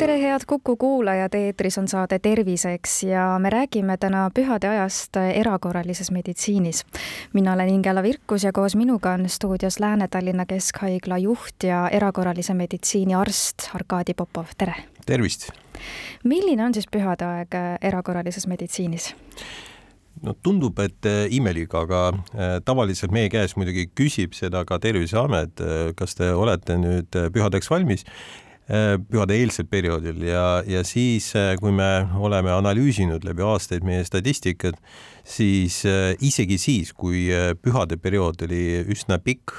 tere, head Kuku kuulajad, eetris on saade Terviseks ja me räägime täna pühade ajast erakorralises meditsiinis. mina olen Ingela Virkus ja koos minuga on stuudios Lääne-Tallinna Keskhaigla juht ja erakorralise meditsiini arst Arkadi Popov, tere! tervist! milline on siis pühade aeg erakorralises meditsiinis? no tundub, et äh, imelik, aga äh, tavaliselt meie käest muidugi küsib seda ka Terviseamet, äh, kas te olete nüüd pühadeks valmis Äh, pühade eelsel perioodil. Ja, ja siis, äh, kui me oleme analüüsinud läbi aastaid meie statistikat, siis äh, isegi siis, kui pühade periood oli üsna pikk,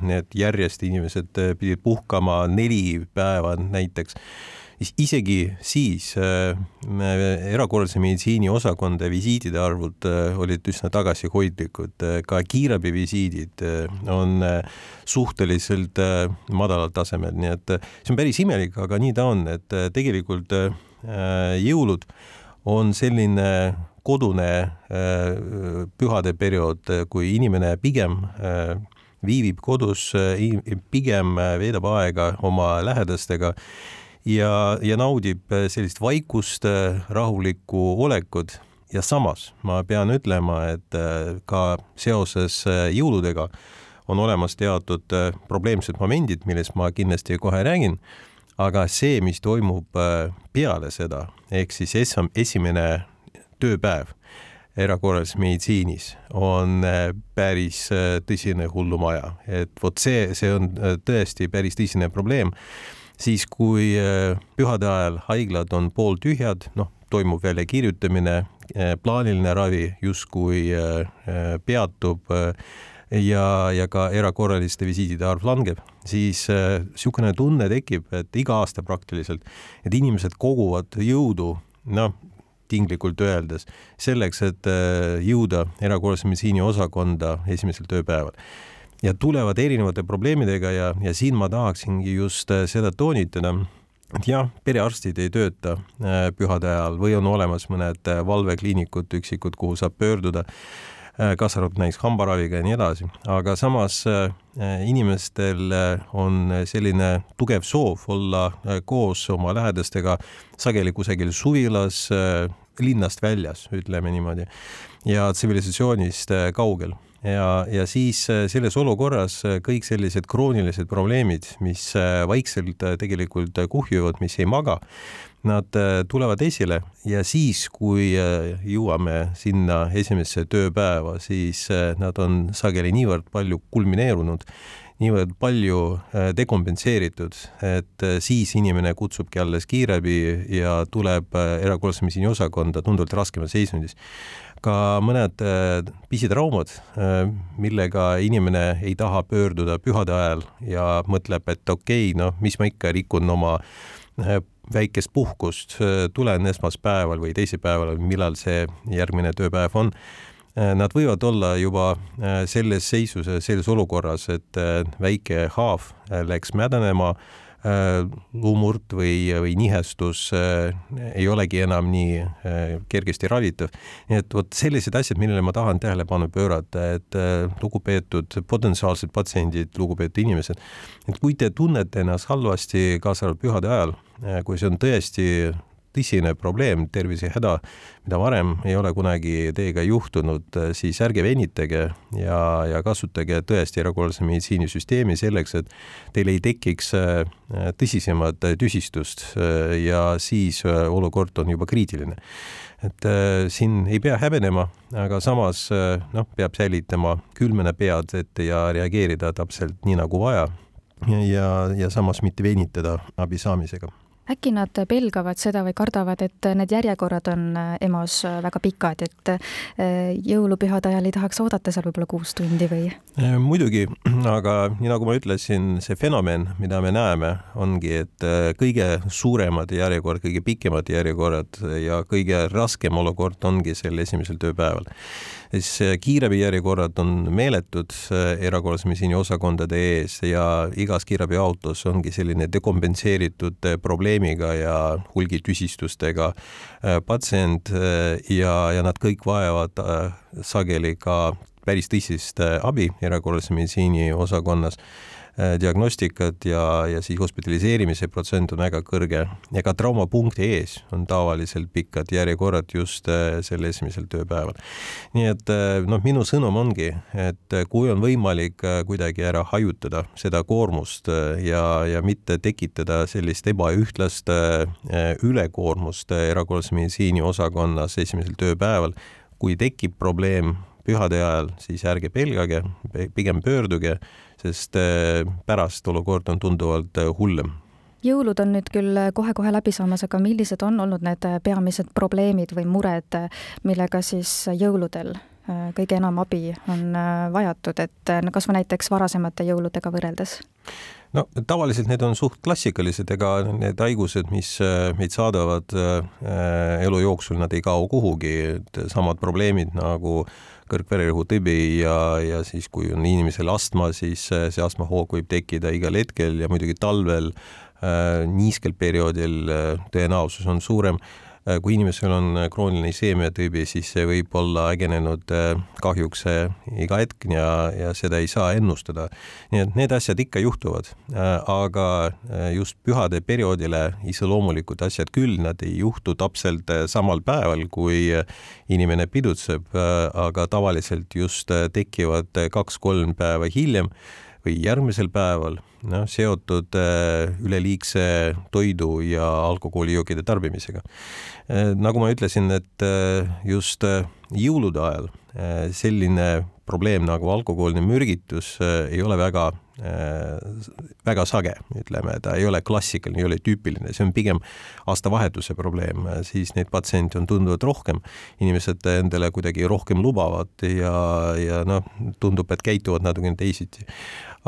need järjest inimesed pidid puhkama neli päeva näiteks isegi siis äh, erakorralise meditsiini osakondade visiidide arvud äh, olid üsna tagasihoidlikud, äh, ka kiirabivisiidid on suhteliselt madalal tasemel, nii et see on päris imelik, aga nii ta on, et tegelikult jõulud on selline kodune pühade periood, kui inimene pigem viibib kodus, pigem veedab aega oma lähedastega ja, ja naudib äh, sellist vaikust, äh, rahulikku olekut. Ja samas ma pean ütlema, et äh, ka seoses jõuludega on olemas teatud probleemsed momendid, millest ma kindlasti kohe räägin. aga see, mis toimub peale seda, ehk siis esimene tööpäev erakorralises meditsiinis on päris tõsine hullumaja, et vot see, see on tõesti päris tõsine probleem siis kui äh, pühade ajal haiglad on pooltühjad, noh, toimub väljakirjutamine, äh, plaaniline ravi justkui äh, peatub ja, ja ka erakorraliste visiidide arv langeb, siis niisugune tunne tekib, et iga aasta praktiliselt need inimesed koguvad jõudu, noh, tinglikult öeldes, selleks, et jõuda erakorralise meditsiini osakonda esimesel tööpäeval ja tulevad erinevate probleemidega ja, ja siin ma tahaksingi just äh, seda toonitada, et jah, perearstid ei tööta äh, pühade ajal või on olemas mõned äh, valvekliinikud, üksikud, kuhu saab pöörduda, kaasa arvatud näiteks hambaraviga ja nii edasi, aga samas inimestel on selline tugev soov olla koos oma lähedastega sageli kusagil suvilas, linnast väljas, ütleme niimoodi, ja tsivilisatsioonist kaugel ja, ja siis äh, selles olukorras äh, kõik sellised kroonilised probleemid, mis äh, vaikselt tegelikult kuhjuvad, mis ei maga, nad tulevad esile. Ja siis, kui jõuame sinna esimesse tööpäeva, siis nad on sageli niivõrd palju kulmineerunud, niivõrd palju dekompenseeritud, et siis inimene kutsubki alles kiirabi ja tuleb erakorralise meditsiini osakonda tunduvalt raskemas seisundis ka mõned äh, pisitraumad, äh, millega inimene ei taha pöörduda pühade ajal ja mõtleb, et okei okay,, noh, mis ma ikka rikun oma äh, väikest puhkust, tulen esmaspäeval või teisipäeval, millal see järgmine tööpäev on. Nad võivad olla juba selles seisus, selles olukorras, et väike haav läks mädanema Äh, luumurd või, või nihestus äh, ei olegi enam nii äh, kergesti ravitav. nii et vot sellised asjad, millele ma tahan tähelepanu pöörata, et lugupeetud potentsiaalsed patsiendid, lugupeetud inimesed, et kui te tunnete ennast halvasti, kaasa arvatud pühade ajal, kui see on tõesti tõsine probleem, tervisehäda, mida varem ei ole kunagi teiega juhtunud, siis ärge venitage ja, ja kasutage tõesti erakorralise meditsiinisüsteemi selleks, et teil ei tekiks äh, tõsisemat tüsistust äh, ja siis äh, olukord on juba kriitiline. et äh, siin ei pea häbenema, aga samas noh, peab säilitama külmene pead ette ja reageerida täpselt nii nagu vaja ja, ja, ja samas mitte venitada abi saamisega äkki nad pelgavad seda või kardavad, et need järjekorrad on äh, EMO-s äh, väga pikad, et äh, jõulupühade ajal ei tahaks oodata seal võib-olla kuus tundi või? muidugi, aga nii nagu ma ütlesin, see fenomen, mida me näeme, ongi, et kõige suuremad järjekorrad, kõige pikemad järjekorrad ja kõige raskem olukord ongi sel esimesel tööpäeval siis kiirabijärjekorrad on meeletud erakorralise meditsiini osakondade ees ja igas kiirabiautos ongi selline dekompenseeritud probleem, probleemiga ja hulgitüsistustega patsient ja, ja nad kõik vajavad sageli ka päris tõsist abi erakorralise meditsiini osakonnas. Äh, diagnostikat ja, ja siis hospitaliseerimise protsent on väga kõrge. Ja ka traumapunkti ees on tavaliselt pikad järjekorrad just äh, sel esimesel tööpäeval. nii et äh, noh, minu sõnum ongi, et kui on võimalik kuidagi ära hajutada seda koormust ja, ja mitte tekitada sellist ebaühtlast ülekoormust erakorralise meditsiini osakonnas esimesel tööpäeval, kui tekib probleem pühade ajal, siis ärge pelgage, pigem pöörduge sest äh, pärast olukord on tunduvalt äh, hullem jõulud on nüüd küll kohe-kohe läbi saamas, aga millised on olnud need peamised probleemid või mured, millega siis jõuludel äh, kõige enam abi on vajatud, et kas või näiteks varasemate jõuludega võrreldes? no tavaliselt need on suht klassikalised, ega need haigused, mis meid saadavad elu jooksul, nad ei kao kuhugi, et samad probleemid nagu kõrgvererõhutõbi ja, ja siis, kui on inimesel astma, siis see astmahoog võib tekkida igal hetkel ja muidugi talvel äh, niiskel perioodil äh, tõenäosus on suurem kui inimesel on äh, krooniline iseemiatüübi, siis see võib olla ägenenud äh, kahjuks iga hetk ja, ja seda ei saa ennustada. nii et need asjad ikka juhtuvad, aga just pühade perioodile iseloomulikud asjad küll, nad ei juhtu täpselt samal päeval, kui inimene pidutseb, aga tavaliselt just tekivad kaks-kolm päeva hiljem või järgmisel päeval, noh, seotud äh, üleliigse toidu ja alkoholijookide tarbimisega. Äh, nagu ma ütlesin, et äh, just jõulude ajal selline probleem nagu alkohoolne mürgitus ei ole väga väga sage, ütleme, ta ei ole klassikaline, ei ole tüüpiline, see on pigem aastavahetuse probleem, siis neid patsiente on tunduvalt rohkem. inimesed endale kuidagi rohkem lubavad ja, ja noh, tundub, et käituvad natukene teisiti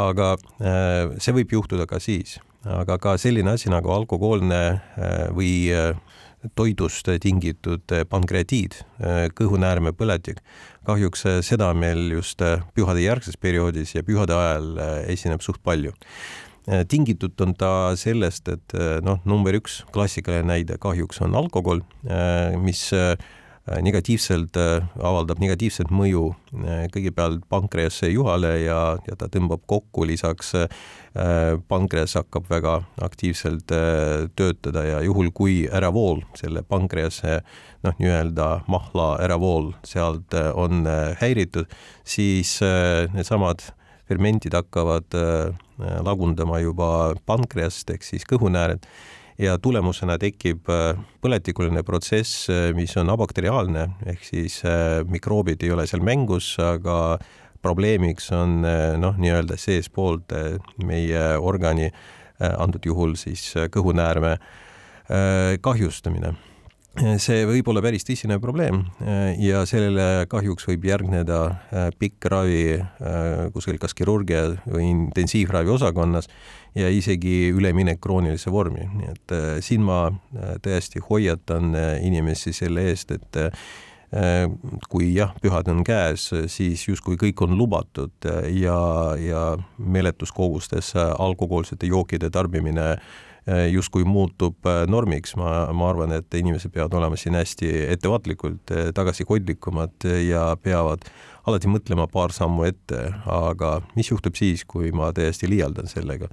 aga äh, see võib juhtuda ka siis, aga ka selline asi nagu alkohoolne äh, või äh, toidust tingitud pankreatiid, kõhunäärme põletik. kahjuks seda meil just pühade järgses perioodis ja pühade ajal esineb suht palju. tingitud on ta sellest, et noh, number üks klassikaline näide kahjuks on alkohol, mis negatiivselt, äh, avaldab negatiivset mõju äh, kõigepealt pankrease juhale ja, ja ta tõmbab kokku, lisaks pankreas hakkab väga aktiivselt töötada ja juhul, kui äravool, selle pankrease noh, nii-öelda mahla äravool sealt on häiritud, siis needsamad fermentid hakkavad lagundama juba pankreast ehk siis kõhunääred ja tulemusena tekib äh, põletikuline protsess, äh, mis on abakteriaalne, ehk siis äh, mikroobid ei ole seal mängus, aga probleemiks on noh, nii-öelda seespoolt meie organi, antud juhul siis kõhunäärme kahjustamine see võib olla päris tõsine probleem ja sellele kahjuks võib järgneda pikk ravi kuskil kas kirurgia või intensiivravi osakonnas ja isegi üleminek kroonilise vormi, nii et äh, siin ma äh, tõesti hoiatan äh, inimesi selle eest, et kui jah, pühad on käes, siis justkui kõik on lubatud ja, ja meeletus kogustes alkohoolsete jookide tarbimine justkui muutub normiks, ma, ma arvan, et inimesed peavad olema siin hästi ettevaatlikult tagasihoidlikumad ja peavad alati mõtlema paar sammu ette, aga mis juhtub siis, kui ma täiesti liialdan sellega?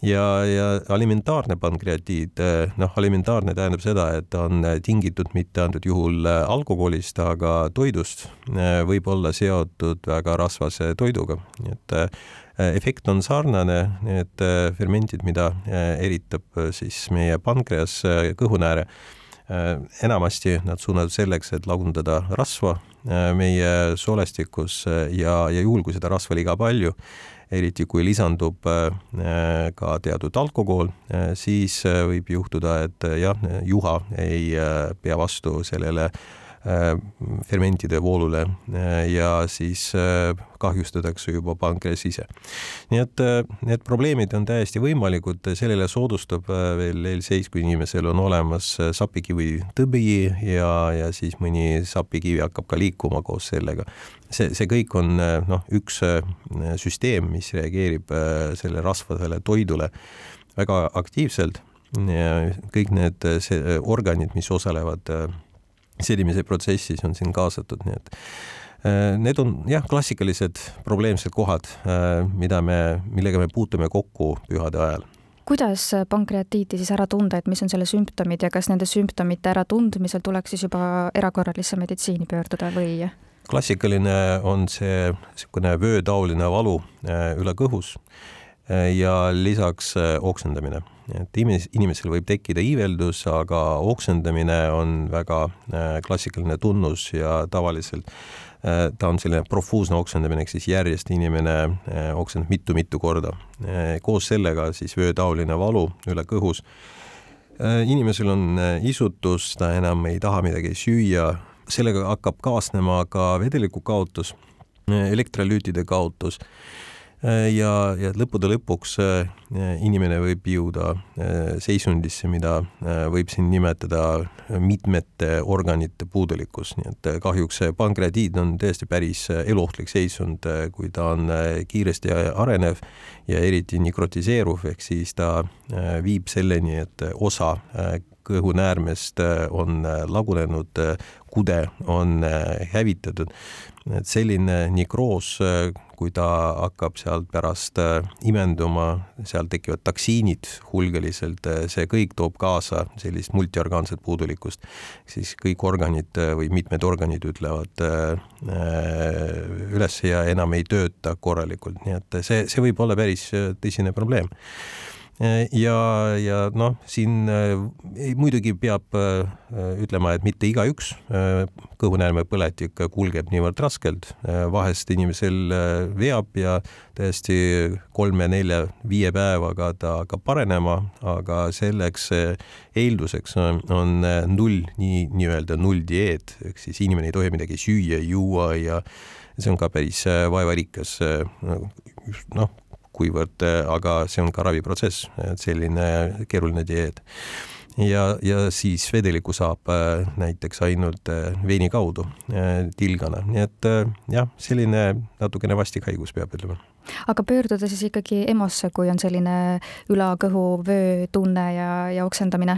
Ja, ja alimentaarne pankreatiid, noh, alimentaarne tähendab seda, et ta on tingitud mitte antud juhul alkoholist, aga toidust, võib olla seotud väga rasvase toiduga, nii et efekt on sarnane, need fermentid, mida eritab siis meie pankreas, kõhunääre, enamasti nad suunatud selleks, et lagundada rasva Äh, meie soolestikus äh, ja, ja juhul, kui seda rasva liiga palju, eriti kui lisandub äh, ka teatud alkohol, siis võib juhtuda, et jah, juha ei pea vastu sellele Äh, fermentide voolule äh, ja siis äh, kahjustatakse juba pankreas ise. nii et need probleemid on täiesti võimalikud, sellele soodustab veel eelseis, kui inimesel on olemas sapikivi tõbi ja, ja siis mõni sapikivi hakkab ka liikuma koos sellega. see, see kõik on noh, üks süsteem, mis reageerib selle rasvadele toidule väga aktiivselt kõik need see, organid, mis osalevad sedimise protsessis, on siin kaasatud, nii et Need on jah, klassikalised probleemsed kohad, mida me, millega me puutume kokku pühade ajal kuidas pankreatiiti siis ära tunda, et mis on selle sümptomid ja kas nende sümptomite äratundmisel tuleks siis juba erakorralisse meditsiini pöörduda või? klassikaline on see niisugune vöötaoline valu äh, üle kõhus äh, ja lisaks äh, oksendamine. Et inimesel võib tekkida iiveldus, aga oksendamine on väga klassikaline tunnus ja tavaliselt Äh, ta on selline profuusne oksendamine, ehk siis järjest inimene äh, oksendab mitu-mitu korda. Äh, koos sellega siis vöötaoline valu üle kõhus. inimesel on isutus, ta enam ei taha midagi süüa, sellega hakkab kaasnema ka vedeliku kaotus, elektrolüütide kaotus Äh, ja, ja lõppude lõpuks äh, inimene võib jõuda äh, seisundisse, mida võib siin nimetada mitmete organite puudulikkus, nii et kahjuks see pankreatiid on tõesti päris eluohtlik seisund, kui ta on kiiresti arenev ja eriti nikrotiseeruv, ehk siis ta viib selleni, et osa kõhunäärmest on lagunenud, kude on hävitatud. et selline nikroos kui ta hakkab sealt pärast äh, imenduma, seal tekivad taksiinid hulgaliselt, äh, see kõik toob kaasa sellist multiorgaanset puudulikkust. siis kõik organid äh, või mitmed organid ütlevad üles ja enam ei tööta korralikult, nii et see, see võib olla päris tõsine probleem ja, ja noh, siin äh, muidugi peab äh, ütlema, et mitte igaüks äh, kõhunäärmepõletik kulgeb niivõrd raskelt, vahest inimesel veab ja täiesti kolme-nelja-viie päevaga ta hakkab parenema, aga selleks eelduseks on, on null, nii, nii-öelda nulldieet, ehk siis inimene ei tohi midagi süüa, juua ja see on ka päris vaevarikas noh, kuivõrd, äh, aga see on ka raviprotsess, et selline keeruline dieet. ja, ja siis vedelikku saab äh, näiteks ainult äh, veini kaudu tilgana, nii et jah, selline natukene vastik haigus, peab ütlema aga pöörduda siis ikkagi EMO-sse, kui on selline üla-kõhu-vöö tunne ja, ja oksendamine?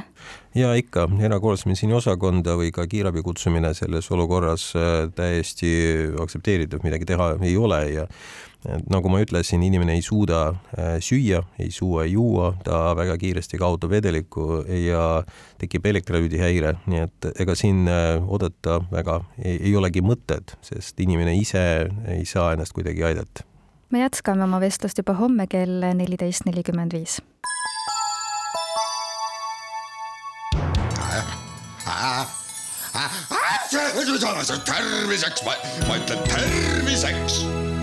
ja ikka, erakorralise meditsiini osakonda või ka kiirabi kutsumine selles olukorras täiesti aktsepteeritav, midagi teha ei ole ja et nagu ma ütlesin, inimene ei suuda äh, süüa, ei suua, ei juua, ta väga kiiresti kaotab vedelikku ja tekib elektrolüüdihäire, nii et ega siin äh, oodata väga ei, ei olegi mõtet, sest inimene ise ei saa ennast kuidagi aidata. me jätkame oma vestlust juba homme kell neliteist nelikümmend viis. terviseks, ma ütlen terviseks